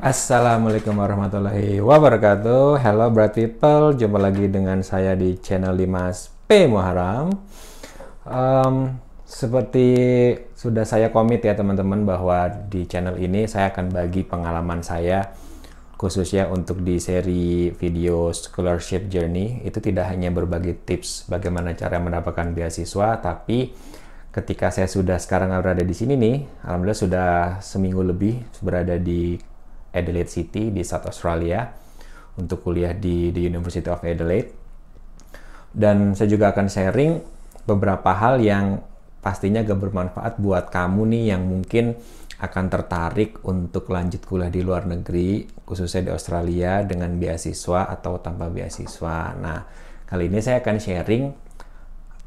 Assalamualaikum warahmatullahi wabarakatuh. Hello bright people. Jumpa lagi dengan saya di channel Limas P. Muharam um, Seperti sudah saya komit ya teman-teman Bahwa di channel ini saya akan bagi pengalaman saya Khususnya untuk di seri video Scholarship Journey. Itu tidak hanya berbagi tips bagaimana cara mendapatkan beasiswa Tapi ketika saya sudah sekarang berada di sini nih, alhamdulillah sudah seminggu lebih berada di Adelaide City di South Australia untuk kuliah di the University of Adelaide. Dan saya juga akan sharing beberapa hal yang pastinya gak bermanfaat buat kamu nih yang mungkin akan tertarik untuk lanjut kuliah di luar negeri, khususnya di Australia dengan beasiswa atau tanpa beasiswa. Nah, kali ini saya akan sharing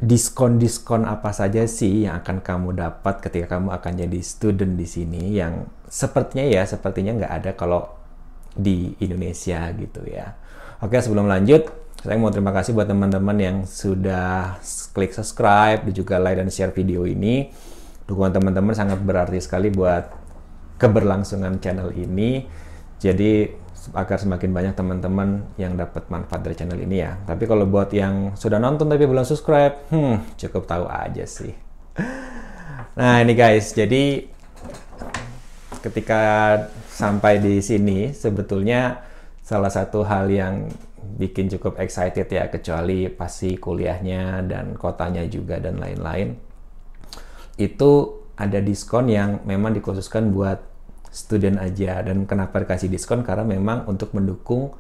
diskon-diskon apa saja sih yang akan kamu dapat ketika kamu akan jadi student di sini yang sepertinya ya sepertinya nggak ada kalau di Indonesia gitu ya. Oke sebelum lanjut saya mau terima kasih buat teman-teman yang sudah klik subscribe dan juga like dan share video ini. Dukungan teman-teman sangat berarti sekali buat keberlangsungan channel ini. Jadi agar semakin banyak teman-teman yang dapat manfaat dari channel ini ya. Tapi kalau buat yang sudah nonton tapi belum subscribe, hmm, cukup tahu aja sih. Nah ini guys, jadi ketika sampai di sini sebetulnya salah satu hal yang bikin cukup excited ya kecuali pasti kuliahnya dan kotanya juga dan lain-lain itu ada diskon yang memang dikhususkan buat student aja dan kenapa dikasih diskon karena memang untuk mendukung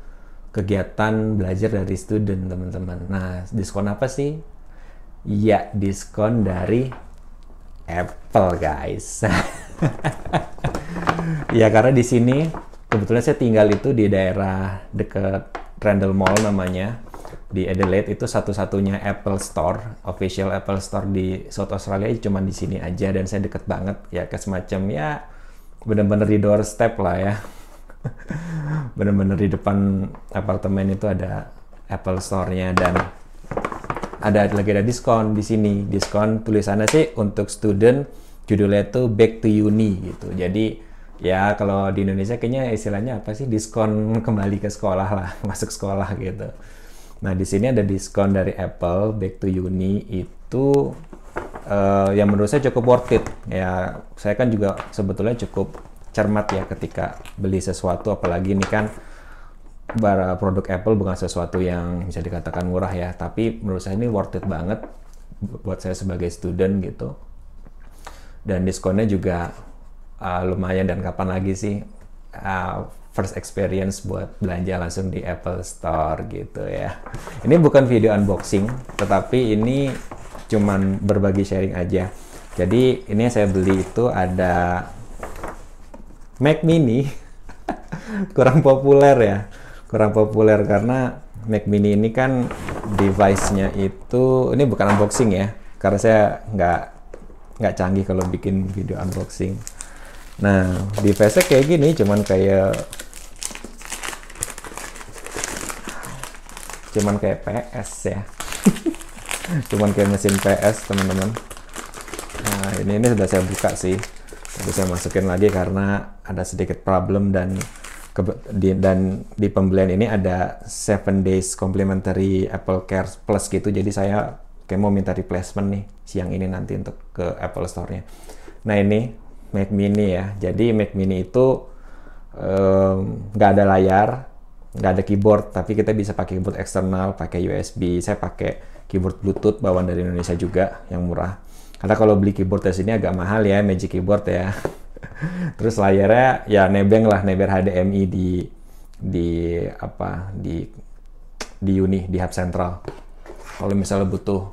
kegiatan belajar dari student teman-teman. Nah diskon apa sih? Ya diskon dari Apple guys. ya karena di sini kebetulan saya tinggal itu di daerah dekat Randall Mall namanya di Adelaide itu satu-satunya Apple Store, official Apple Store di South Australia cuma di sini aja dan saya deket banget ya ke semacam ya bener-bener di doorstep lah ya. Bener-bener di depan apartemen itu ada Apple Store-nya dan ada lagi ada diskon di sini. Diskon tulisannya sih untuk student judulnya itu back to uni gitu. Jadi ya kalau di Indonesia kayaknya istilahnya apa sih? Diskon kembali ke sekolah lah masuk sekolah gitu. Nah di sini ada diskon dari Apple back to uni itu uh, yang menurut saya cukup worth it. Ya, saya kan juga sebetulnya cukup cermat ya ketika beli sesuatu, apalagi ini kan bara produk Apple bukan sesuatu yang bisa dikatakan murah ya, tapi menurut saya ini worth it banget buat saya sebagai student gitu. Dan diskonnya juga uh, lumayan dan kapan lagi sih uh, first experience buat belanja langsung di Apple Store gitu ya. Ini bukan video unboxing, tetapi ini cuman berbagi sharing aja. Jadi ini saya beli itu ada Mac Mini kurang populer ya, kurang populer karena Mac Mini ini kan device-nya itu ini bukan unboxing ya, karena saya nggak nggak canggih kalau bikin video unboxing. Nah, device-nya kayak gini, cuman kayak cuman kayak PS ya. cuman kayak mesin PS teman-teman. Nah ini ini sudah saya buka sih. Tapi saya masukin lagi karena ada sedikit problem dan ke, di, dan di pembelian ini ada 7 days complimentary Apple Care Plus gitu. Jadi saya kayak mau minta replacement nih siang ini nanti untuk ke Apple Store-nya. Nah ini Mac Mini ya. Jadi Mac Mini itu nggak um, ada layar nggak ada keyboard tapi kita bisa pakai keyboard eksternal pakai USB saya pakai keyboard Bluetooth bawaan dari Indonesia juga yang murah. Karena kalau beli keyboard di sini agak mahal ya, Magic Keyboard ya. Terus layarnya ya nebeng lah, neber HDMI di di apa di di uni di hub central. Kalau misalnya butuh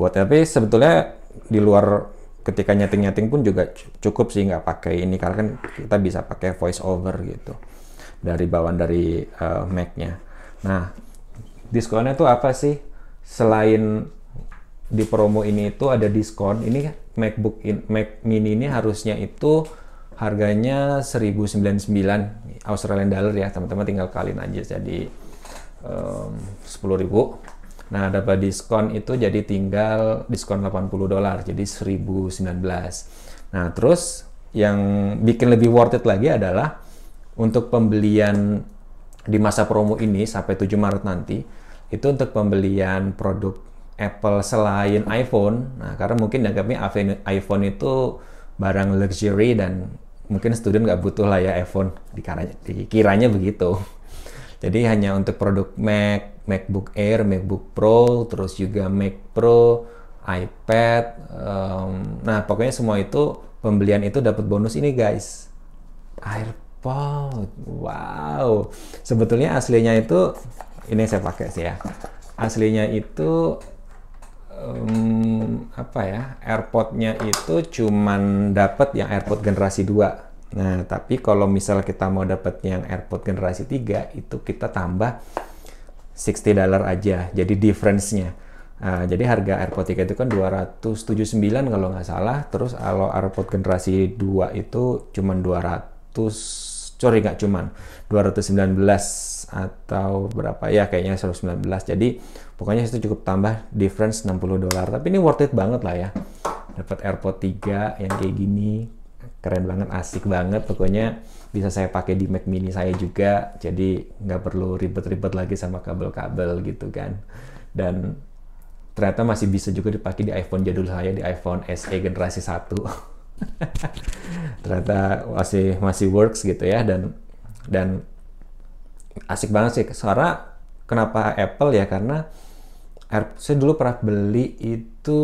buat tapi sebetulnya di luar ketika nyeting-nyeting pun juga cukup sih nggak pakai ini karena kan kita bisa pakai voice over gitu dari bawaan dari uh, Mac-nya. Nah, diskonnya tuh apa sih? Selain di promo ini itu ada diskon. Ini MacBook in, Mac Mini ini harusnya itu harganya 1099 Australian dollar ya. Teman-teman tinggal kaliin aja. Jadi um, 10.000 nah dapat diskon itu jadi tinggal diskon 80 dolar jadi 1019 nah terus yang bikin lebih worth it lagi adalah untuk pembelian di masa promo ini sampai 7 Maret nanti itu untuk pembelian produk Apple selain iPhone. Nah, karena mungkin dianggapnya iPhone itu barang luxury dan mungkin student nggak butuh lah ya iPhone dikiranya, dikiranya begitu. Jadi hanya untuk produk Mac, MacBook Air, MacBook Pro, terus juga Mac Pro, iPad. Um, nah pokoknya semua itu pembelian itu dapat bonus ini guys. AirPod, wow. Sebetulnya aslinya itu ini saya pakai sih ya. Aslinya itu um, apa ya AirPod-nya itu cuman dapat yang AirPod generasi 2 nah tapi kalau misal kita mau dapat yang AirPod generasi 3 itu kita tambah 60 dollar aja jadi difference-nya Nah, jadi harga AirPod 3 itu kan 279 kalau nggak salah. Terus kalau AirPod generasi 2 itu cuman 200, sorry nggak cuman. 219 atau berapa? Ya kayaknya 119. Jadi pokoknya itu cukup tambah difference 60 dolar. Tapi ini worth it banget lah ya. Dapat AirPod 3 yang kayak gini. Keren banget asik banget. Pokoknya bisa saya pakai di Mac mini saya juga. Jadi nggak perlu ribet-ribet lagi sama kabel-kabel gitu kan. Dan ternyata masih bisa juga dipakai di iPhone jadul saya di iPhone SE generasi 1 ternyata masih masih works gitu ya dan dan asik banget sih. Karena kenapa Apple ya? Karena Air, saya dulu pernah beli itu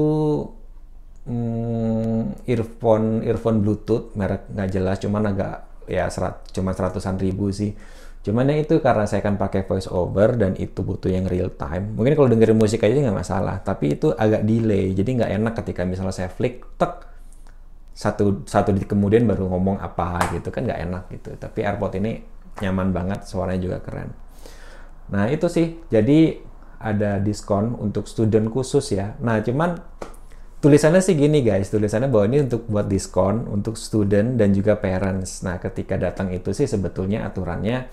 hmm, earphone earphone Bluetooth merek nggak jelas cuman agak ya serat, cuma seratusan ribu sih. Cuman yang itu karena saya kan pakai voice over dan itu butuh yang real time. Mungkin kalau dengerin musik aja nggak masalah tapi itu agak delay jadi nggak enak ketika misalnya saya flick tek satu satu detik kemudian baru ngomong apa gitu kan nggak enak gitu tapi AirPod ini nyaman banget suaranya juga keren nah itu sih jadi ada diskon untuk student khusus ya. Nah, cuman tulisannya sih gini guys, tulisannya bahwa ini untuk buat diskon untuk student dan juga parents. Nah, ketika datang itu sih sebetulnya aturannya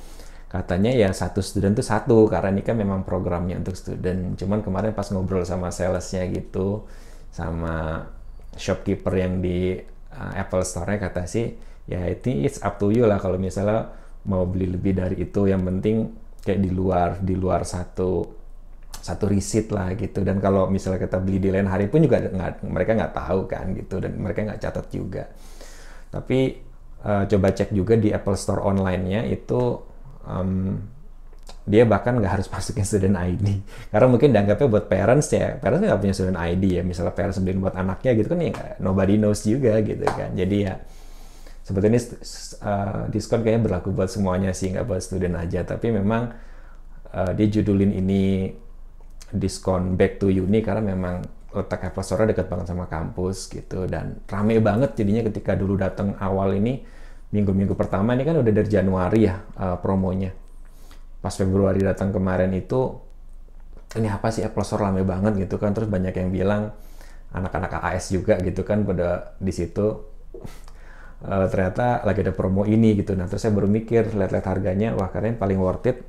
katanya ya satu student tuh satu karena ini kan memang programnya untuk student. Cuman kemarin pas ngobrol sama salesnya gitu, sama shopkeeper yang di uh, Apple Store-nya kata sih ya itu it's up to you lah kalau misalnya mau beli lebih dari itu. Yang penting kayak di luar di luar satu satu riset lah gitu. Dan kalau misalnya kita beli di lain hari pun juga nggak mereka nggak tahu kan gitu dan mereka nggak catat juga. Tapi uh, coba cek juga di Apple Store online-nya itu um, dia bahkan nggak harus masukin student ID karena mungkin dianggapnya buat parents ya parents nggak punya student ID ya. Misalnya parents beliin buat anaknya gitu kan ya nobody knows juga gitu kan. Jadi ya sebetulnya uh, diskon kayaknya berlaku buat semuanya sih nggak buat student aja. Tapi memang uh, dia judulin ini diskon back to uni karena memang letak Apple Store dekat banget sama kampus gitu. Dan rame banget jadinya ketika dulu datang awal ini minggu-minggu pertama ini kan udah dari Januari ya uh, promonya pas Februari datang kemarin itu ini apa sih Apple Store banget gitu kan. Terus banyak yang bilang anak-anak AS juga gitu kan pada di situ. Uh, ternyata lagi ada promo ini gitu. Nah terus saya baru mikir lihat-lihat harganya wah kalian paling worth it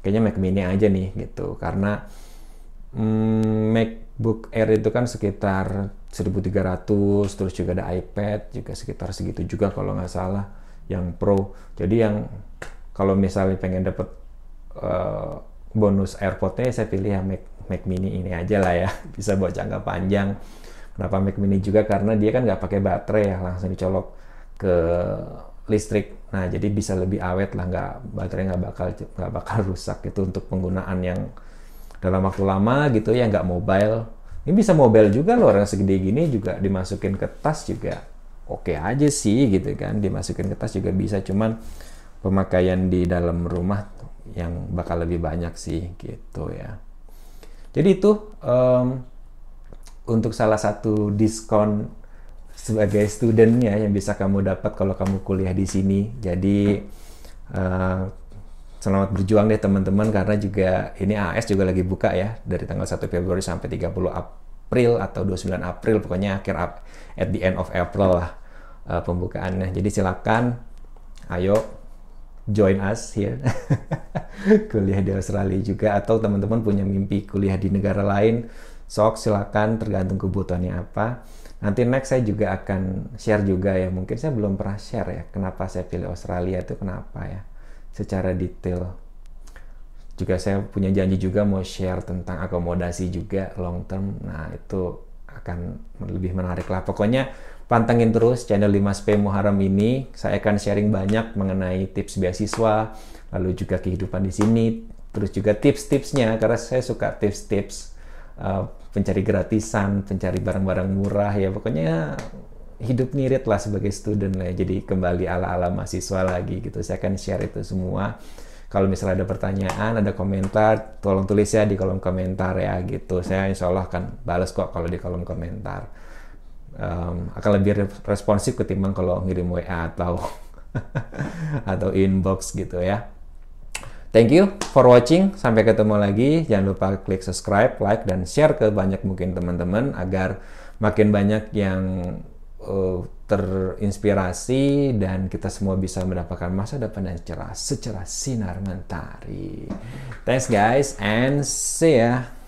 kayaknya Mac Mini aja nih gitu. Karena hmm, MacBook Air itu kan sekitar 1300 terus juga ada iPad juga sekitar segitu juga kalau nggak salah yang Pro. Jadi yang kalau misalnya pengen dapat uh, bonus AirPod-nya saya pilih yang Mac, Mac Mini ini aja lah ya. Bisa buat jangka panjang. Kenapa Mac Mini juga? Karena dia kan nggak pakai baterai ya langsung dicolok ke listrik. Nah jadi bisa lebih awet lah nggak baterai nggak bakal nggak bakal rusak itu untuk penggunaan yang dalam waktu lama gitu ya nggak mobile. Ini bisa mobile juga loh orang segede gini juga dimasukin ke tas juga oke okay aja sih gitu kan. Dimasukin ke tas juga bisa cuman pemakaian di dalam rumah yang bakal lebih banyak sih gitu ya. Jadi itu um, untuk salah satu diskon sebagai studentnya yang bisa kamu dapat kalau kamu kuliah di sini. Jadi uh, selamat berjuang deh teman-teman karena juga ini AS juga lagi buka ya dari tanggal 1 Februari sampai 30 April atau 29 April pokoknya akhir at the end of April lah uh, pembukaannya. Jadi silakan ayo join us here. Kuliah di Australia juga atau teman-teman punya mimpi kuliah di negara lain. Sok silakan tergantung kebutuhannya apa. Nanti next saya juga akan share juga ya. Mungkin saya belum pernah share ya kenapa saya pilih Australia itu kenapa ya secara detail. Juga saya punya janji juga mau share tentang akomodasi juga long term. Nah itu akan lebih menarik lah. Pokoknya pantengin terus channel 5SP Muharram ini. Saya akan sharing banyak mengenai tips beasiswa lalu juga kehidupan di sini terus juga tips-tipsnya karena saya suka tips-tips uh, pencari gratisan pencari barang-barang murah ya. Pokoknya hidup ngirit lah sebagai student lah jadi kembali ala-ala mahasiswa lagi gitu. Saya akan share itu semua kalau misalnya ada pertanyaan, ada komentar, tolong tulis ya di kolom komentar ya gitu. Saya insya Allah akan balas kok kalau di kolom komentar. Um, akan lebih responsif ketimbang kalau ngirim WA atau atau inbox gitu ya. Thank you for watching. Sampai ketemu lagi. Jangan lupa klik subscribe, like, dan share ke banyak mungkin teman-teman agar makin banyak yang uh, terinspirasi dan kita semua bisa mendapatkan masa depan yang cerah secerah sinar mentari. Thanks guys and see ya.